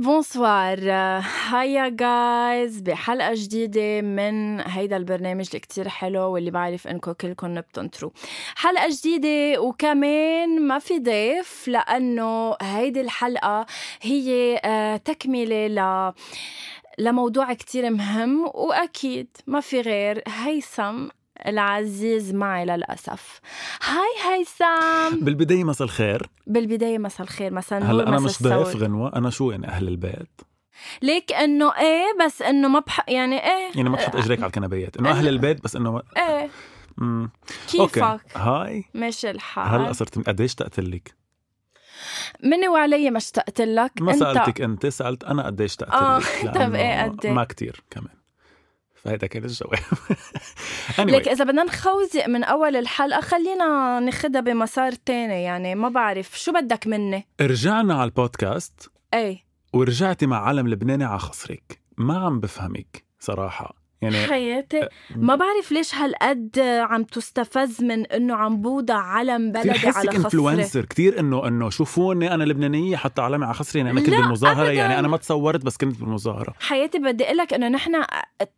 بونسوار هيا جايز بحلقة جديدة من هيدا البرنامج اللي كتير حلو واللي بعرف انكم كلكم بتنطروا حلقة جديدة وكمان ما في ضيف لأنه هيدي الحلقة هي آه، تكملة ل لموضوع كتير مهم وأكيد ما في غير هيثم العزيز معي للأسف. هاي هيثم بالبداية مساء الخير. بالبداية مساء الخير مساء هلا مساء مش ضيف. غنوة أنا شو يعني أهل البيت؟ ليك إنه إيه بس إنه ما بح يعني إيه. يعني ما تحط إجريك على الكنبيات. إنه أهل البيت بس إنه إيه. مم. كيفك؟ أوكي. هاي. ماشي الحال. هلا صرت قديش اشتقت لك؟ مني وعلي ما اشتقت لك. ما انت سألتك أنت سألت أنا قديش اشتقت آه، لك طب لأنه قد؟ ما كتير كمان. فهيدا كان الجواب. Anyway. ليك إذا بدنا نخوزق من أول الحلقة خلينا ناخدها بمسار تاني. يعني ما بعرف شو بدك مني؟ رجعنا على البودكاست. إيه. ورجعتي مع علم لبناني على خصرك. ما عم بفهمك صراحة. يعني حياتي. ما بعرف ليش هالقد عم تستفز من إنه عم بوضع علم بلدي على خصري. انفلونسر كثير إنه إنه شوفوني أنا لبنانية حتى علامه على خصري يعني أنا كنت بالمظاهرة أبداً. يعني أنا ما تصورت بس كنت بالمظاهرة. حياتي بدي أقول لك إنه نحن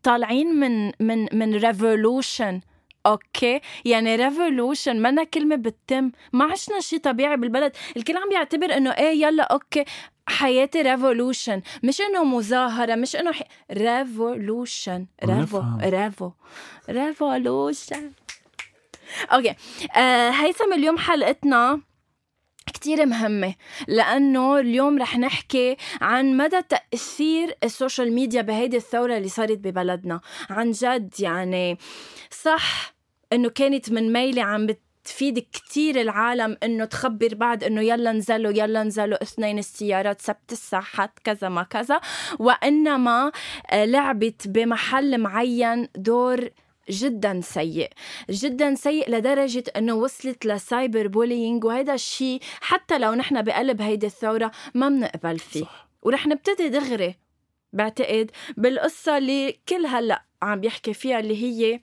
طالعين من من من revolution okay. يعني revolution منا كلمة بتتم. ما عشنا شيء طبيعي بالبلد. الكل عم بيعتبر إنه إيه يلا okay. حياتي revolution مش إنه مظاهرة مش إنه حي... revolution revo. revo revolution okay. آه هيثم اليوم حلقتنا كتير مهمة. لأنه اليوم رح نحكي عن مدى تأثير ال social media بهيدي الثورة اللي صارت ببلدنا. عن جد يعني صح إنه كانت من ميلة عم بتفيد كتير العالم إنه تخبر بعض إنه يلا نزلوا يلا نزلوا اثنين السيارات سبت الساحات كذا ما كذا. وإنما آه، لعبت بمحل معين دور جدا سيء. جدا سيء لدرجة إنه وصلت ل cyberbullying وهذا الشيء حتى لو نحن بقلب هيدي الثورة ما بنقبل فيه. صح. ورح نبتدي دغري بعتقد بالقصة اللي كل هلأ عم بيحكي فيها اللي هي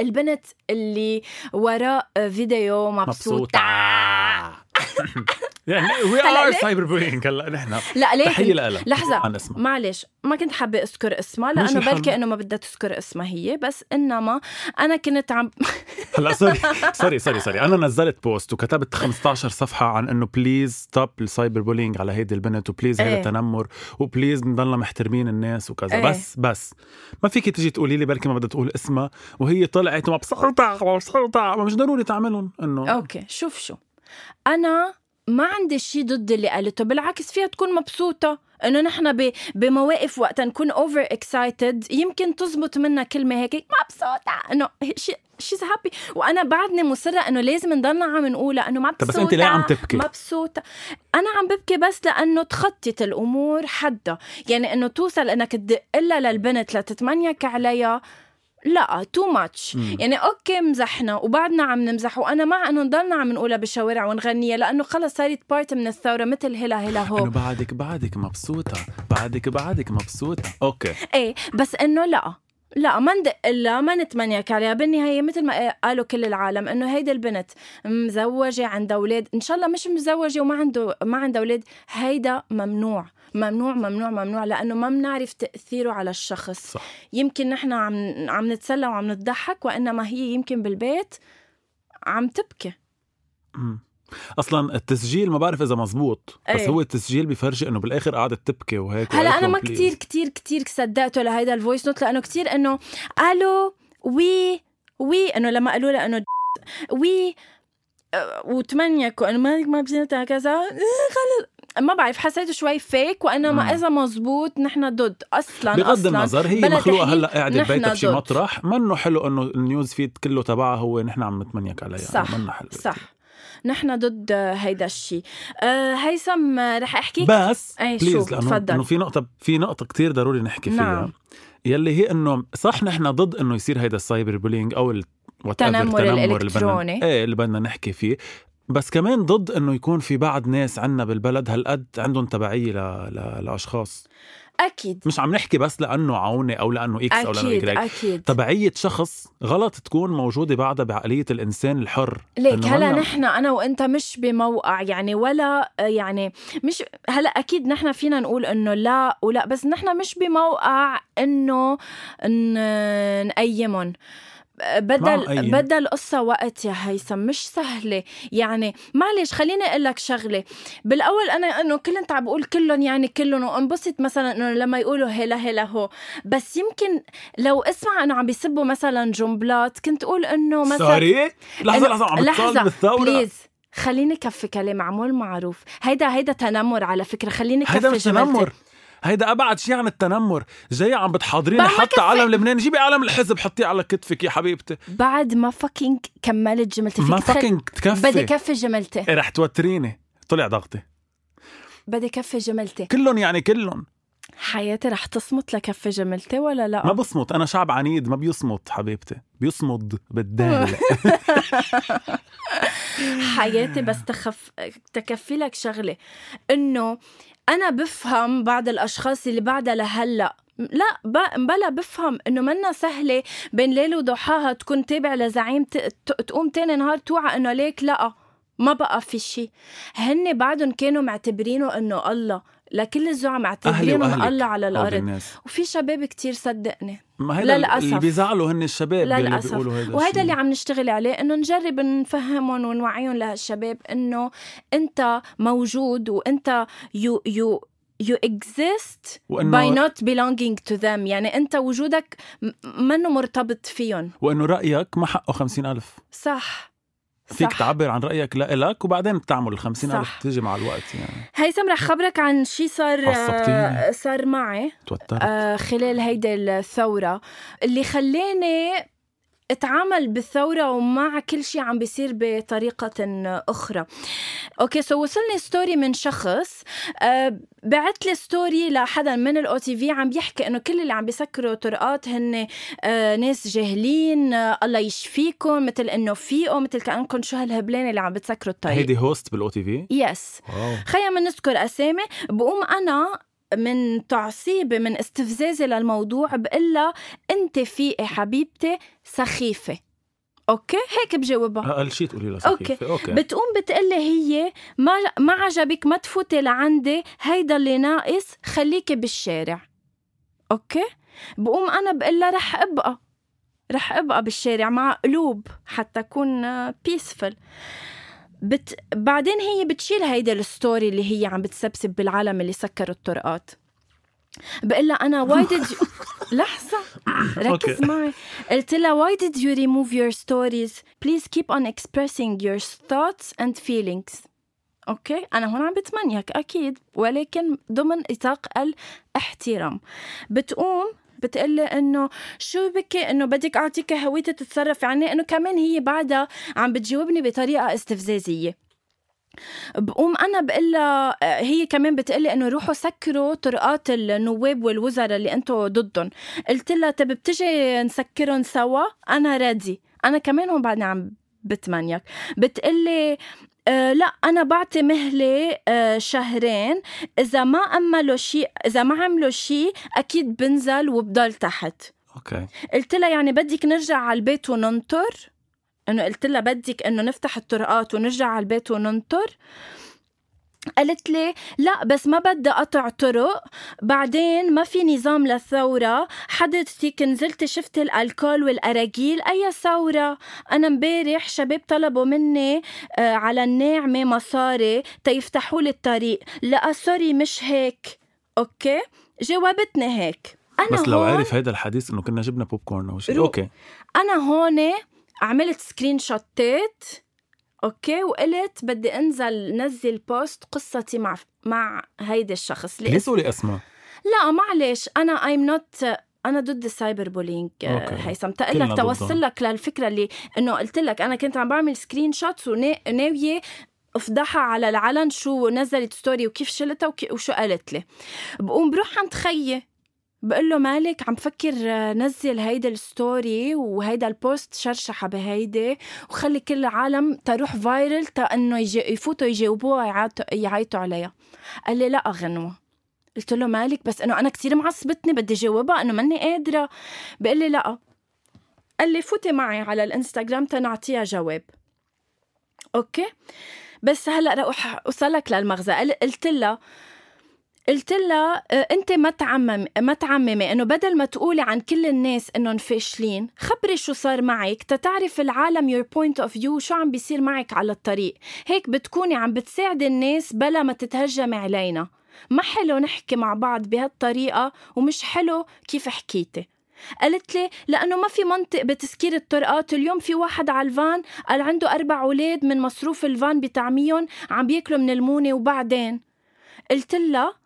البنت اللي وراء فيديو مبسوطة, يعني we are؟ cyberbullying هلأ نحن. لا ليه؟ تحية لها اسمها معلش ما كنت حابة أذكر اسمها الحال. بلكي إنه ما بدها تذكر اسمها هي بس إنما أنا كنت عم هلأ sorry sorry sorry sorry أنا نزلت post وكتبت 15 صفحة عن إنه please stop ال cyberbullying على هيدي البنت و please هيدا إيه. تنمر و please نضلنا محترمين الناس وكذا. إيه. بس بس. ما فيك تيجي تقولي لي بركي ما بدها تقول اسمها وهي طلعت ومبسوطه مبسوطه ما مش ضروري تعملهم إنه. okay شوف شو. أنا ما عندي شيء ضد اللي قالته بالعكس فيها تكون مبسوطة إنه نحن بمواقف وقت نكون over excited يمكن تزبط منا كلمة هيك مبسوطة إنه she she's happy وأنا بعدني مصرة إنه لازم نضلنا عم نقولها إنه مبسوطة طب بس أنت ليه عم تبكي؟ مبسوطة. أنا عم ببكي بس لأنه تخطت الأمور حدها. يعني إنه توصل إنك تدق لها للبنت لتتمنيك عليها لا too much. يعني okay مزحنا وبعدنا عم نمزح وأنا مع انه نضلنا عم نقولها بالشوارع ونغنيها لأنه خلص صارت part من الثورة مثل هلا هلا إنه هو بعدك بعدك مبسوطة. بعدك بعدك مبسوطة. okay. إيه بس إنه لا. لا ما ندق لها ما نتمنيك عليها بالنهاية مثل ما قالوا كل العالم إنه هيدي البنت مزوجة عندها أولاد. إن شاء الله مش مزوجة وما عنده ما عندها أولاد. هيدا ممنوع. ممنوع ممنوع ممنوع لأنه ما بنعرف تأثيره على الشخص. صح. يمكن نحن عم عم نتسلى وعم نضحك وإنما هي يمكن بالبيت عم تبكي. أصلا التسجيل ما بعرف إذا مزبوط بس إيه. هو التسجيل بيفرجي إنه بالآخر قعدت تبكي وهيك هلا أنا ما. كتير كتير كتير صدقته لهيدا ال voice note لأنه كتير إنه ألو oui oui إنه لما قالوا لها انه oui وتمنيك وانه مالك ما بزينتها كذا خلص ما بعرف حسيته شوي fake وانه مم. ما إذا مزبوط نحن ضد أصلا بغض أصلاً النظر هي مخلوقة هلأ قاعدة ببيتها بشي. مطرح منه حلو إنه ال news feed كله تبعها هو نحن عم نتمنيك عليها صح، منه حلو صح نحن ضد هيدا الشيء أه هيثم رح أحكيك بس أي شو، لأنه تفضل. إنه في نقطة في نقطة كتير ضروري نحكي فيها نعم. يلي هي إنه صح نحن ضد إنه يصير هيدا ال cyberbullying أو التنمر اللي بدنا الإلكتروني. إيه اللي بدنا نحكي فيه بس كمان ضد إنه يكون في بعض ناس عنا بالبلد هالقد عندهم تبعية ل... ل... لأشخاص أكيد. مش عم نحكي بس لأنه عوني أو لأنه X أو لأنه أكيد أكيد. تبعية شخص غلط تكون موجودة بعدها بعقلية الإنسان الحر؟ ليك هلا نحن أنا وأنت مش بموقع يعني ولا يعني مش هلا أكيد نحن فينا نقول إنه لا ولا بس نحن مش بموقع إنه نقيمهم بدل. بدل قصة وقت يا هيثم مش سهلة. يعني معلش خليني أقول لك شغلة. بالأول أنا إنه كل انت عم بقول كلهم يعني كلهم وانبسط مثلا إنه لما يقولوا هلا هلا هو. بس يمكن لو اسمع إنه عم بيسبوا مثلا جملات كنت أقول إنه مثلا sorry لحظة إنه- لحظة عم بتصال بالثورة. please خليني كفي كلام معمول معروف. هيدا هيدا تنمر على فكرة. خليني كفي هيدا مش. تنمر. هيدا أبعد شيء عن التنمر. جاي عم بتحاضريني حتى. علم لبنان. جيبي علم الحزب حطيه على كتفك يا حبيبتي. بعد ما fucking كملت جملتي. ما fucking تكفي. بدي كفي جملتي. إيه رح توتريني. طلع ضغطي. بدي كفي جملتي. كلهم يعني كلهم. حياتي رح تصمت لكفي جملتي ولا لا؟ ما بصمت. أنا شعب عنيد ما بيصمت حبيبتي. بيصمد بالدال. حياتي بس تخف تكفي لك شغلة. إنه أنا بفهم بعض الأشخاص اللي بعدها لهلأ. لا بلا بفهم إنه منا سهلة بين ليل وضحاها تكون تابع لزعيم تقوم تاني نهار توعى إنه ليك لأ ما بقى في شيء هن بعدهم كانوا معتبرينه إنه الله. لكل الزعماء وأهلك. الله على الأرض. وفي شباب كتير صدقني. ما هيدا للأسف. اللي بيزعلوا هن الشباب اللي للأسف. بيقولوا هيدا وهيدا. اللي عم نشتغل عليه إنه نجرب نفهمهم ونوعيهم لهالشباب إنه أنت موجود وأنت يو يو you exist by not belonging to them. يعني أنت وجودك منه مرتبط فيهم. وإنه رأيك ما حقه خمسين ألف. صح. فيك صح. تعبر عن رأيك لإلك وبعدين بتعمل ال 50000 صح. تيجي مع الوقت يعني هيثم رح خبرك عن شي صار. آه، صار معي توترت آه، خلال هيدا الثورة اللي خلاني اتعامل بالثورة ومع كل شيء عم بيصير بطريقة أخرى. okay so وصلني story من شخص آه بعت لي story لحدا من ال OTV عم بيحكي إنه كل اللي عم بيسكروا طرقات هن آه ناس جاهلين آه الله يشفيكم مثل إنه فيقوا مثل كأنكم شو هالهبلان اللي عم بتسكروا الطريق. هيدي host بال OTV yes خلينا نذكر أسامي بقوم أنا من تعصيبي من استفزازي للموضوع بقول أنت فيقي حبيبتي سخيفة. okay؟ هيك بجاوبها. أقل شيء تقولي لها okay. سخيفة. okay. بتقوم بتقلي هي ما ما عجبك ما تفوتي لعندي هيدا اللي ناقص خليكي بالشارع. okay؟ بقوم أنا بقول لها رح أبقى. رح أبقى بالشارع مع قلوب حتى أكون peaceful but... بعدين هي بتشيل هيدا ال story اللي هي عم بتسبسب بالعالم اللي سكروا الطرقات. بقول لها أنا why did لحظة ركز. معي. قلت لها why did you remove your stories? Please keep on expressing your thoughts and feelings. okay؟ أنا هون عم بتمنيك أكيد. ولكن ضمن نطاق الإحترام. بتقوم بتقلي إنه شو بكي؟ إنه بدك اعطيك هويتي تتصرفي عني إنه كمان هي بعدها عم بتجاوبني بطريقة استفزازية. بقوم أنا بقول هي كمان بتقلي إنه روحوا سكروا طرقات النواب والوزراء اللي أنتم ضدهم. قلت لها طب بتجي نسكرهم سوا؟ أنا رادي أنا كمان هون بعدني عم بتمنيك. بتقلي آه لا أنا بعطي مهلة آه شهرين. إذا ما عملوا شيء إذا ما عملوا شيء أكيد بنزل وبضل تحت. أوكي. قلت لها يعني بدك نرجع على البيت وننطر؟ إنه قلت لها بدك إنه نفتح الطرقات ونرجع على البيت وننطر. قالت لي لا بس ما بدي قطع طرق. بعدين ما في نظام للثورة. حضرتك نزلت شفت الألكول والأراجيل. أي ثورة؟ أنا مبارح شباب طلبوا مني آه على الناعمة مصاري تيفتحوا لي الطريق. لا سوري مش هيك. okay؟ جاوبتني هيك. أنا بس لو عرف هيدا الحديث إنه كنا جبنا بوب كورن أو شيء. أوكي. أنا هون عملت screenshot ات okay وقلت بدي أنزل نزل post قصتي مع مع هيدا الشخص ليه تقولي اسماء؟ لا معلش أنا I'm not أنا ضد ال cyber bullying. هيثم تقول لك. توصل لك للفكرة اللي إنه قلت لك أنا كنت عم بعمل screenshots وناويه أفضحها على العلن شو نزلت story وكيف شلتها وكي- وشو قالت لي بقوم بروح عند خيي بقول له مالك عم فكر آه، نزل هيدا ال story وهيدا ال post شرشحة بهيدي وخلي كل العالم تروح viral تا إنه يفوتوا يجاوبوها يعيطوا- عليها. قال لي لا غنوه قلت له مالك بس إنه أنا كتير معصبتني بدي جاوبها إنه ماني قادرة. بقول لي لا. قال لي فوتي معي على الإنستغرام تنعطيها جواب. okay؟ بس هلأ رح أوصلك للمغزى. قل- قلت لها قلت لها آه، أنت ما تعمم ما تعممي إنه بدل ما تقولي عن كل الناس إنهم فاشلين خبري شو صار معك تتعرف العالم your point of view شو عم بيصير معك على الطريق. هيك بتكوني عم بتساعدي الناس بلا ما تتهجمي علينا. ما حلو نحكي مع بعض بهالطريقة ومش حلو كيف حكيتي. قالت لي لأنه ما في منطق بتسكير الطرقات اليوم في واحد على الفان قال عنده أربع أولاد من مصروف الفان بتعميهم عم بياكلوا من المونة وبعدين. قلت لها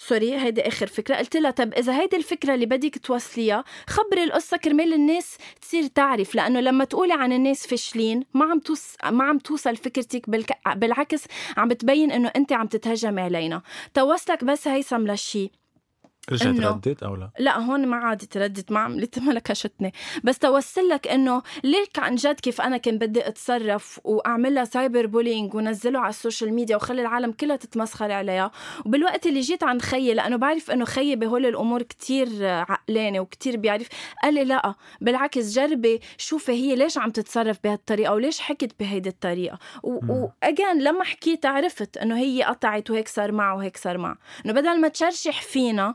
سوري هيدي آخر فكرة. قلت لها طب إذا هيدي الفكرة اللي بدك توصليها خبري القصة كرمال الناس تصير تعرف لأنه لما تقولي عن الناس فاشلين ما عم توص... ما عم توصل فكرتك بالك... بالعكس عم بتبين إنه أنت عم تتهجمي علينا. توصلك بس هيثم للشي. رجعت ردت أو لا؟ لا هون ما عادي تردد ما عملت ما لكشتني بس توصل لك إنه ليك عن جد كيف أنا كنت بدي أتصرف واعملها cyber bullying ونزله على ال social media وخلي العالم كلها تتمسخر عليها وبالوقت اللي جيت عند خيي لأنه بعرف إنه خيي بهول الأمور كتير عقلاني وكتير بيعرف قال لي لا بالعكس جربي شوفي هي ليش عم تتصرف بهالطريقة وليش حكت بهيدي الطريقة. و again لما حكيت عرفت إنه هي قطعت وهيك صار معه وهيك صار معه إنه بدل ما تشرشح فينا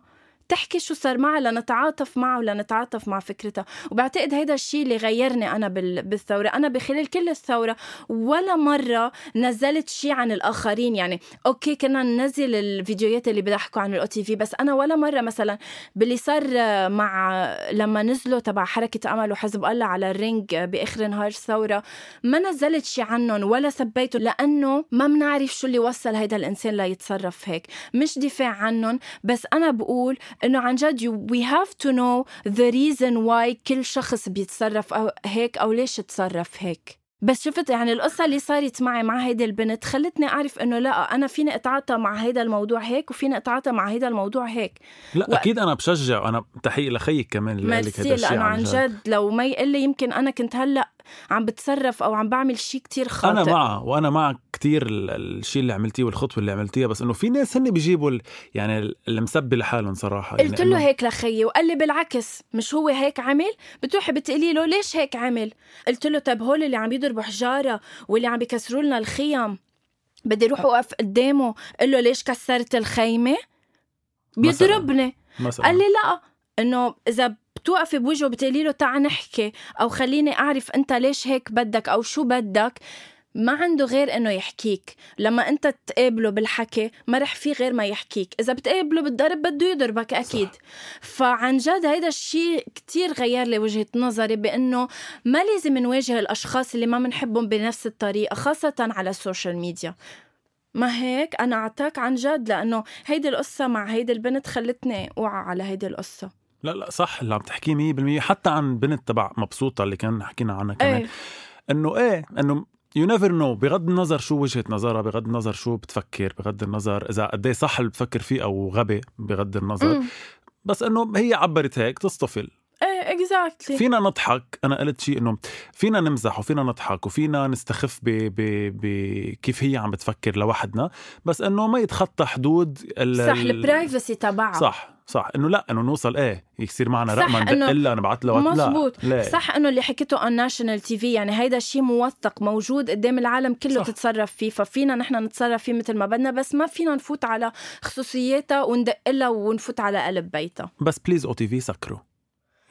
تحكي شو صار معها لنتعاطف معه ولنتعاطف مع فكرتها وبعتقد هيدا الشيء اللي غيرني أنا بال- بالثورة. أنا بخلال كل الثورة ولا مرة نزلت شيء عن الآخرين. يعني okay كنا ننزل الفيديوهات اللي بيضحكوا عن ال OTV بس أنا ولا مرة مثلا باللي صار مع لما نزلوا تبع حركة أمل وحزب الله على الرينج بآخر نهار الثورة ما نزلت شيء عنهم ولا سبيته لأنه ما بنعرف شو اللي وصل هيدا الإنسان ليتصرف هيك. مش دفاع عنهم بس أنا بقول إنه عن جد we have to know the reason why كل شخص بيتصرف أو هيك أو ليش تصرف هيك. بس شفت يعني القصة اللي صارت معي مع هيدي البنت خلتني أعرف إنه لا أنا فيني أتعاطى مع هيدا الموضوع هيك وفيني أتعاطى مع هيدا الموضوع هيك. لا و- أكيد أنا بشجع وأنا تحية لخيك كمان اللي قال لك ميرسي الشيء لأنه عن جد. لو ما يقول لي يمكن أنا كنت هلأ عم بتصرف أو عم بعمل شيء كتير خاطئ. أنا معها وأنا معك كتير ال- الشيء اللي عملتيه والخطوة اللي عملتيها بس إنه في ناس هن بيجيبوا ال- يعني المسبي لحالهم صراحة. قلت يعني له إنه- هيك لخيي وقال لي بالعكس مش هو هيك عمل؟ بتروحي بتقولي له ليش هيك عمل؟ قلت له طب هول اللي عم يضربوا حجارة واللي عم بيكسروا لنا الخيم بدي أروح أوقف قدامه. قل له ليش كسرت الخيمة. بيضربني. مثلا. قال لي لا إنه إذا بتوقفي بوجهه بتقولي له تعال نحكي أو خليني أعرف أنت ليش هيك بدك أو شو بدك. ما عنده غير إنه يحكيك. لما أنت تقابله بالحكي ما رح في غير ما يحكيك. إذا بتقابله بالضرب بده يضربك أكيد. صح. فعن جد هيدا الشيء كتير غير لي وجهة نظري بأنه ما لازم نواجه الأشخاص اللي ما بنحبهم بنفس الطريقة خاصة على ال social media. ما هيك؟ أنا أعطاك عن جد لأنه هيدي القصة مع هيدي البنت خلتني أوعى على هيدي القصة. لا لا صح اللي عم تحكيه 100% حتى عن بنت تبع مبسوطة اللي كان حكينا عنها كمان. إيه. إنه إيه إنه you never know بغض النظر شو وجهة نظرها بغض النظر شو بتفكر بغض النظر إذا قد إيه صح اللي بتفكر فيه أو غبي بغض النظر. مم. بس إنه هي عبرت هيك تصطفل exactly فينا نضحك. أنا قلت شيء إنه فينا نمزح وفينا نضحك وفينا نستخف ب... ب... بكيف هي عم بتفكر لوحدنا. بس إنه ما يتخطى حدود ال... صح ال privacy تبعها. صح صح. إنه لا إنه نوصل إيه يصير معنا رقم ندق لها نبعث لها مزبوط لا. لا. صح إنه اللي حكيته on national TV يعني هيدا الشيء موثق موجود قدام العالم كله صح. تتصرف فيه. ففينا نحن نتصرف فيه مثل ما بدنا بس ما فينا نفوت على خصوصياتها وندق لها ونفوت على قلب بيتها. بس please OTV سكروا.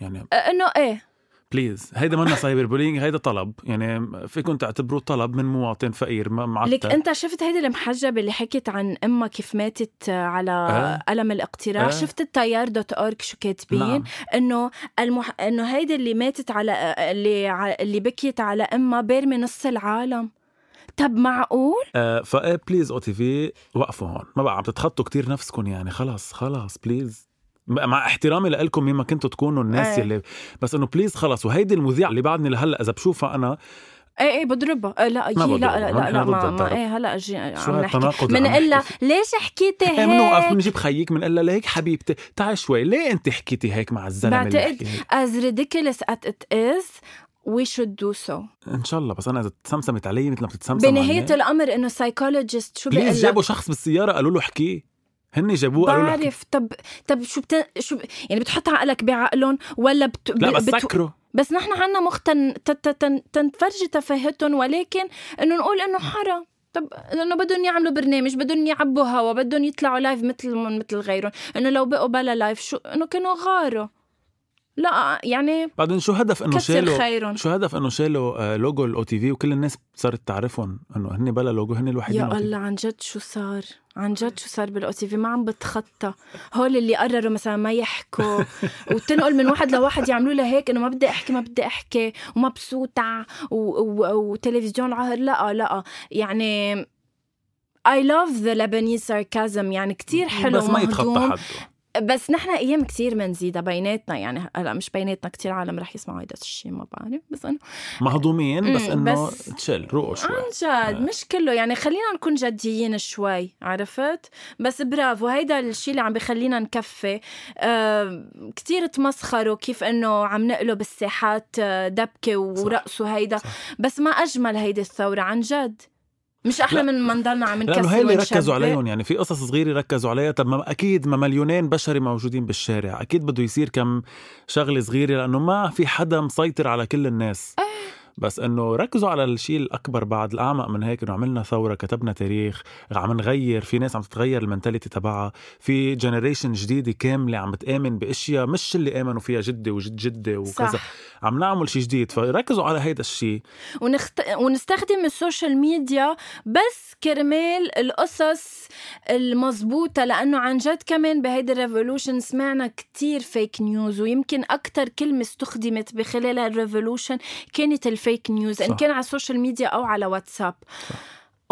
يعني أه، إنه إيه. please هيدا منا cyber bullying هيدا طلب. يعني فيكم تعتبروه طلب من مواطن فقير ما لك معتر أنت شفت هيدي المحجبه اللي حكت عن امها كيف ماتت على آه. قلم الاقتراع آه. شفت التيار dot org شو كاتبين؟ نعم. إنه المح... إنه هيدي اللي ماتت على اللي اللي بكيت على امها بارمه نص العالم. طب معقول؟ آه فإيه please OTV وقفوا هون. ما بقى عم تتخطوا كتير نفسكم يعني. خلص خلص please مع احترامي لكم مين ما كنتوا تكونوا الناس إيه. اللي بس إنه please خلص وهيدي المذيعة اللي بعدني لهلأ إذا بشوفها أنا إيه إيه بضربها. آه لا ما لا لا لا, لا ما. ما إيه هلأ أجي شو عم نحكي. بنقول لها نحكي؟ ليش حكيتي بنوقف هيك؟ بنجيب خيك بنقول لها ليك حبيبتي؟ تعي شوي ليه أنت حكيتي هيك مع الزلمة اللي بعتقد as ridiculous as it is we should do so. إن شاء الله بس أنا إذا تسمسمت علي مثل ما بتتسمسم بنهاية علي. الأمر إنه سايكولوجيست شو بيقول بليز لك؟ جابوا شخص بالسيارة قالوا له احكي هن جابوه قالوا بعرف. طب طب شو بت... شو. يعني بتحط عقلك بعقلهم ولا بت... لا بس بت... سكروا. بس نحن عنا مخ. تن... تن... تنفرجي تفاهتهم ولكن إنه نقول إنه حرام. طب إنه بدهم يعملوا برنامج بدهم يعبوا هوا بدهم يطلعوا live مثل مثل غيرهم. إنه لو بقوا بلا live شو؟ إنه كانوا غاروا. لا يعني بعدين شو هدف إنه شالوا خيرهم. شو هدف إنه شالوا آه، logo ال OTV وكل الناس صارت تعرفهم إنه هن بلا لوجو هن الوحيدين يا. الله عن جد شو صار؟ عن جد شو صار بال OTV ما عم بتخطى. هول اللي قرروا مثلا ما يحكوا. وتنقل من واحد لواحد يعملوا لها هيك إنه ما بدي أحكي ما بدي أحكي ومبسوطة. وتلفزيون عهر. لا لا يعني I love the Lebanese sarcasm. يعني كتير حلو بس ما يتخطى ومهضوم. بس نحن أيام كتير منزيدها بيناتنا يعني هلأ مش بيناتنا كتير عالم رح يسمعوا هيدا الشيء ما بعرف بس إنه مهضومين بس إنه تشل روقوا شوي. عن جد مش كله يعني خلينا نكون جديين شوي عرفت؟ بس برافو هيدا الشيء اللي عم بخلينا نكفي. آه كتير تمسخروا كيف إنه عم نقلب الساحات آه، دبكة ورقصوا هيدا صح. بس ما أجمل هيدي الثورة عن جد. مش أحلى لا. من ما نضلنا عم نكسر لأنه هي اللي؟ ركزوا عليهم يعني. في قصص صغيرة ركزوا عليها. طب ما أكيد ما مليونين بشري موجودين بالشارع. أكيد بده يصير كم شغلة صغيرة لأنه ما في حدا مسيطر على كل الناس. بس إنه ركزوا على الشيء الأكبر بعد الأعمق من هيك إنه عملنا ثورة كتبنا تاريخ عم نغير في ناس عم تتغير ال mentalité تبعها في generation جديدة كاملة عم بتآمن بأشياء مش اللي آمنوا فيها جدي وجد جدي وكذا. صح. عم نعمل شيء جديد فركزوا على هيدا الشيء. ونخت... ونستخدم ال social media بس كرمال القصص المزبوطة لأنه عن جد كمان بهيدي ال revolution سمعنا كتير fake news ويمكن أكتر كلمة استخدمت بخلال ال revolution كانت ال fake news إن صح. كان على ال social media أو على واتساب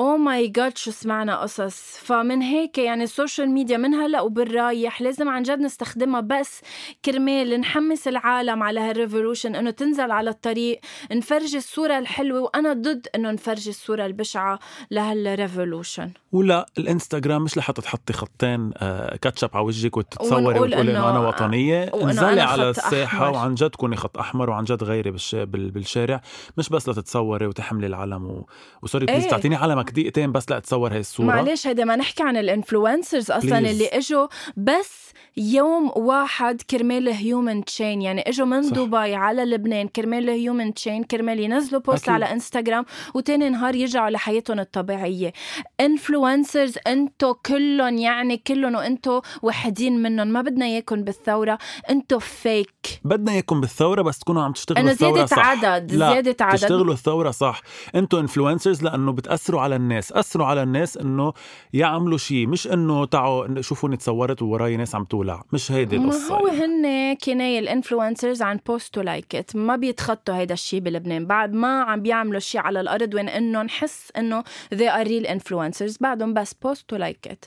oh my God شو سمعنا قصص. فمن هيك يعني ال social media من هلأ وبالرايح لازم عن جد نستخدمها. بس كرمال نحمس العالم على هال revolution إنه تنزل على الطريق نفرجي الصورة الحلوة وأنا ضد إنه نفرجي الصورة البشعة لهال revolution. ولا الإنستغرام مش لحتى تحطي خطين آه، كاتشب على وجهك وتتصوري وتقولي إنه أنا وطنية؟ وإنه انزلي على الساحه أحمر. وعن جد كوني خط أحمر وعن جد غيري بالش... بال... بالشارع. مش بس لتتصوري وتحملي العلم و... و sorry please إيه. تعطيني علمك دقيقتين بس لأتصور هاي الصورة. معلش هيدا ما نحكي عن ال influencers أصلا Please. اللي إجوا بس يوم واحد كرمال human chain يعني إجوا من صح. دبي على لبنان كرمال human chain كرمال ينزلوا post أكيد. على انستغرام وتاني نهار يرجعوا لحياتهم الطبيعية. influencers أنتو كلهم يعني كلهم وأنتو وحدين منهم. ما بدنا إياكم بالثورة. أنتو فيك بدنا إياكم بالثورة بس تكونوا عم تشتغلوا انه زيادة صح. عدد لا زيادة عدد. تشتغلوا الثورة صح. أنتوا influencers لأنه بتأثروا على الناس أثروا على الناس إنه يعملوا شيء مش إنه تعوا شوفوني تصورت ووراي ناس عم تولع مش هيدي ما القصة هو هن كناية ال influencers عن post like it ما بيتخطوا هيدا الشيء بلبنان بعد ما عم بيعملوا شيء على الأرض وين انه نحس إنه they are real influencers بعدهم بس post like it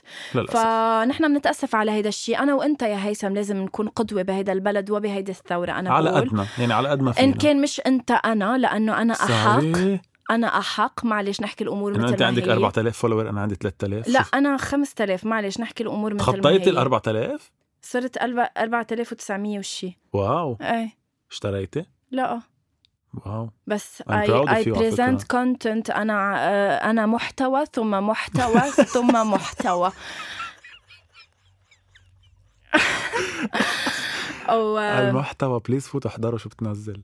فنحن بنتأسف على هيدا الشيء أنا وإنت يا هيثم لازم نكون قدوة بهيدا البلد وبهيدي الثورة أنا على قدنا يعني على قد ما فينا. ان كان مش إنت أنا لأنه أنا أحق. أنا أحق. معلش نحكي الأمور مثل انت ما عندك هي. 4000 فولور أنا عندي 3000 لا أنا 5000 معلش نحكي الأمور مثل ما خطيتي ال هي 4000 صرت 4900 وشي. واو. إيه اشتريتي؟ لا. واو. بس present فكرة. content. أنا آه، أنا محتوى ثم محتوى ثم محتوى. أو آه، المحتوى please فوتوا احضروا شو بتنزل؟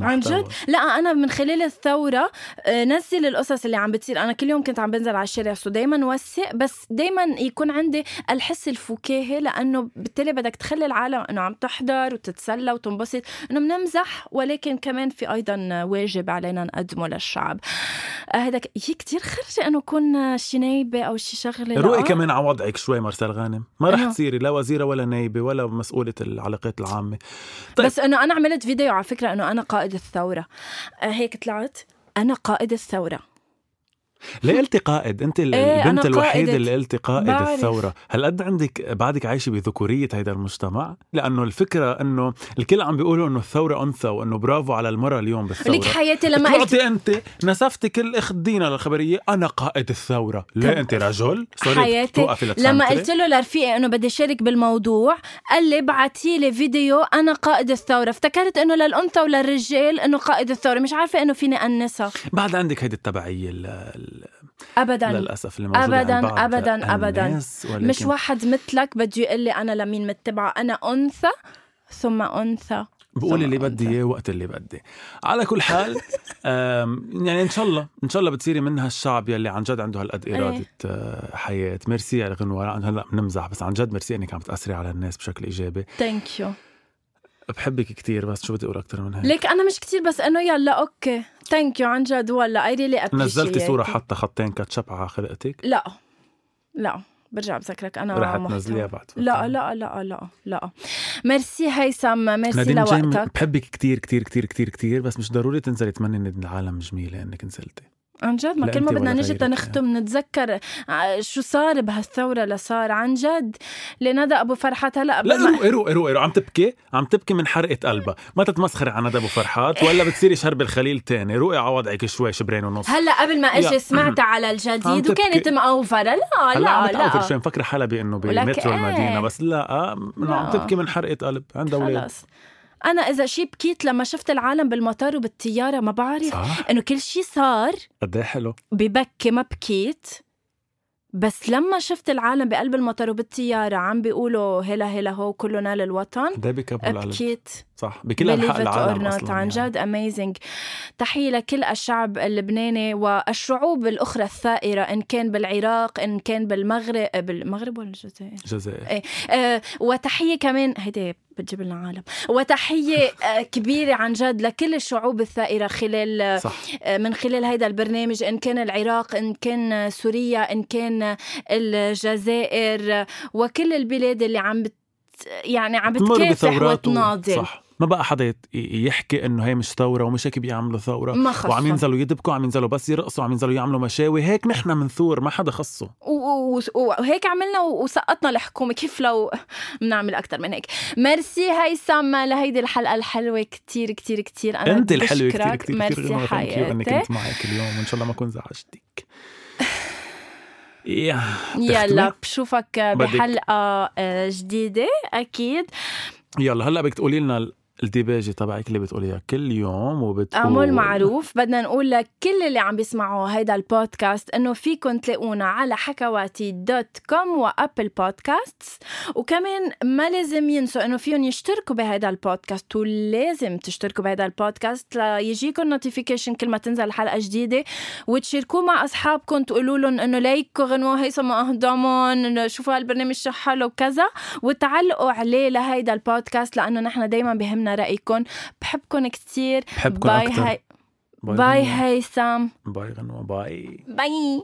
عن. جد لا أنا من خلال الثورة آه، نزل القصص اللي عم بتصير أنا كل يوم كنت عم بنزل على الشارع so دايما وثق بس دايما يكون عندي الحس الفكاهي لأنه بالتالي بدك تخلي العالم إنه عم تحضر وتتسلى وتنبسط إنه بنمزح ولكن كمان في أيضا واجب علينا نقدمه للشعب آه، هيدا ك- هي كتير خرجة إنه كون شي نايبة أو شي شغلة لا. كمان على وضعك شوي مرسال غانم ما رح. تصيري لا وزيرة ولا نايبة ولا مسؤولة العلاقات العامة طيب. بس إنه أنا عملت فيديو على فكرة إنه أنا قائد الثورة. آه، هيك طلعت. أنا قائد الثورة. ليه قلتي قائد أنت إيه، البنت الوحيدة قائدة. اللي قلتي قائد بعرف. الثورة. هل قد عندك بعدك عايشة بذكورية هيدا المجتمع؟ لأنه الفكرة أنه الكل عم بيقولوا أنه الثورة أنثى وأنه برافو على المرأة اليوم بالثورة. لك حياتي لما قلت أنت نسفتي كل اخدينا للخبرية أنا قائد الثورة. ليه أنت رجل. سوري حياتي لما. قلت له لرفيقي إنه بدي اشارك بالموضوع قال لي ابعتي لي فيديو أنا قائد الثورة. افتكرت إنه للأنثى وللرجال إنه قائد الثورة. مش عارفة إنه فيني أنسها. بعد عندك هيدي التبعية ال- ابدا. للأسف اللي موجودة أبداً. الناس ولكن مش واحد مثلك بده يقول لي أنا لمين متبعة. أنا أنثى ثم أنثى بقول اللي بدي. إياه وقت اللي بدي. على كل حال يعني إن شاء الله إن شاء الله بتصيري من هالشعب يلي عن جد عنده هالقد إيه. إرادة آه، حياة. ميرسي يا غنوة. هلا بنمزح بس عن جد ميرسي إنك عم تأثري على الناس بشكل إيجابي. thank you بحبك كتير بس شو بدي أقول أكثر من هيك؟ ليك أنا مش كتير بس إنه يلا okay. thank you عن جد والله. اي really نزلتي صورة حتى خطين كاتشب على خلقتك؟ لا. لا. برجع بذكرك أنا رح. تنزليها بعد فترة. لا لا لا لا لا. ميرسي هيثم ميرسي نادين جيم لوقتك بحبك كتير كتير كتير كتير كتير بس مش ضروري تنزلي تمني ان العالم جميلة إنك نزلتي. عن جد ما لا كل ما بدنا نجي تنختم نتذكر ع- شو صار بهالثورة اللي صار عن جد لندى أبو فرحات. هلا لا ما روقي روقي روقي عم تبكي؟ عم تبكي من حرقة قلبها. ما تتمسخري على ندى أبو فرحات ولا بتصيري شرب الخليل تاني. روقي على وضعك شوي شبرين ونص. هلا قبل ما. أجي سمعت على الجديد. وكانت مأوفرة. لا هلا عم لا شوي لا. مفكرة حالها بأنه بمترو إيه. المدينة بس لا آه، عم لا. تبكي من حرقة قلب. عندها أولاد. خلص. أنا إذا شي بكيت لما شفت العالم بالمطار وبالطيارة ما بعرف صح. إنه كل شي صار قد إيه حلو؟ ببكي ما بكيت. بس لما شفت العالم بقلب المطار وبالطيارة عم بيقولوا هلا هلا هو كلنا للوطن القلب بكيت. صح بكل أنحاء العالم. أصلا عن يعني. جد اميزنج تحية لكل الشعب اللبناني والشعوب الأخرى الثائرة إن كان بالعراق إن كان بالمغرب بالمغرب ولا الجزائر؟ جزائر آه وتحية كمان هيدي بتجيب لنا عالم. وتحية آه كبيرة عن جد لكل الشعوب الثائرة خلال آه صح من خلال هيدا البرنامج إن كان العراق إن كان سوريا إن كان الجزائر وكل البلاد اللي عم بت يعني عم بتكافح وتناضل. صح. ما بقى حدا يحكي إنه هي مش ثورة ومش هيك بيعملوا ثورة ما خصهم وعم ينزلوا يدبكوا عم ينزلوا بس يرقصوا عم ينزلوا يعملوا مشاوي. هيك نحن منثور ما حدا خصه. وهيك عملنا وسقطنا الحكومة. كيف لو بنعمل أكتر من هيك؟ ميرسي هيثم لهيدي الحلقة الحلوة كتير كتير كتير. أنا أنت الحلوة كتير. كتير كتير merci you إنك حياتي كنت معك اليوم وإن شاء الله ما أكون زعجتك. يلا بشوفك بدك. بحلقة آه، جديدة أكيد. يلا هلأ بدك تقولي لنا الديباجه تبعك اللي بتقوليها كل يوم وبتقول أعمل معروف. بدنا نقول لكل اللي عم بيسمعوا هيدا البودكاست إنه فيكم تلاقونا على حكواتي dot com و Apple Podcasts وكمان ما لازم ينسوا إنه فيهم يشتركوا بهيدا البودكاست ولازم تشتركوا بهيدا البودكاست ليجيكم notification كل ما تنزل حلقة جديدة وتشاركوه مع اصحابكم تقولوا لهم إنه لايكوا غنوه هيثم اهضمون شوفوا هالبرنامج شو حلو وكذا وتعلقوا عليه لهيدا البودكاست لأنه نحن دايما بهمنا رأيكم. بحبكم كتير. بحبكم bye hi bye غنوة. هيثم. bye غنوة. bye. bye.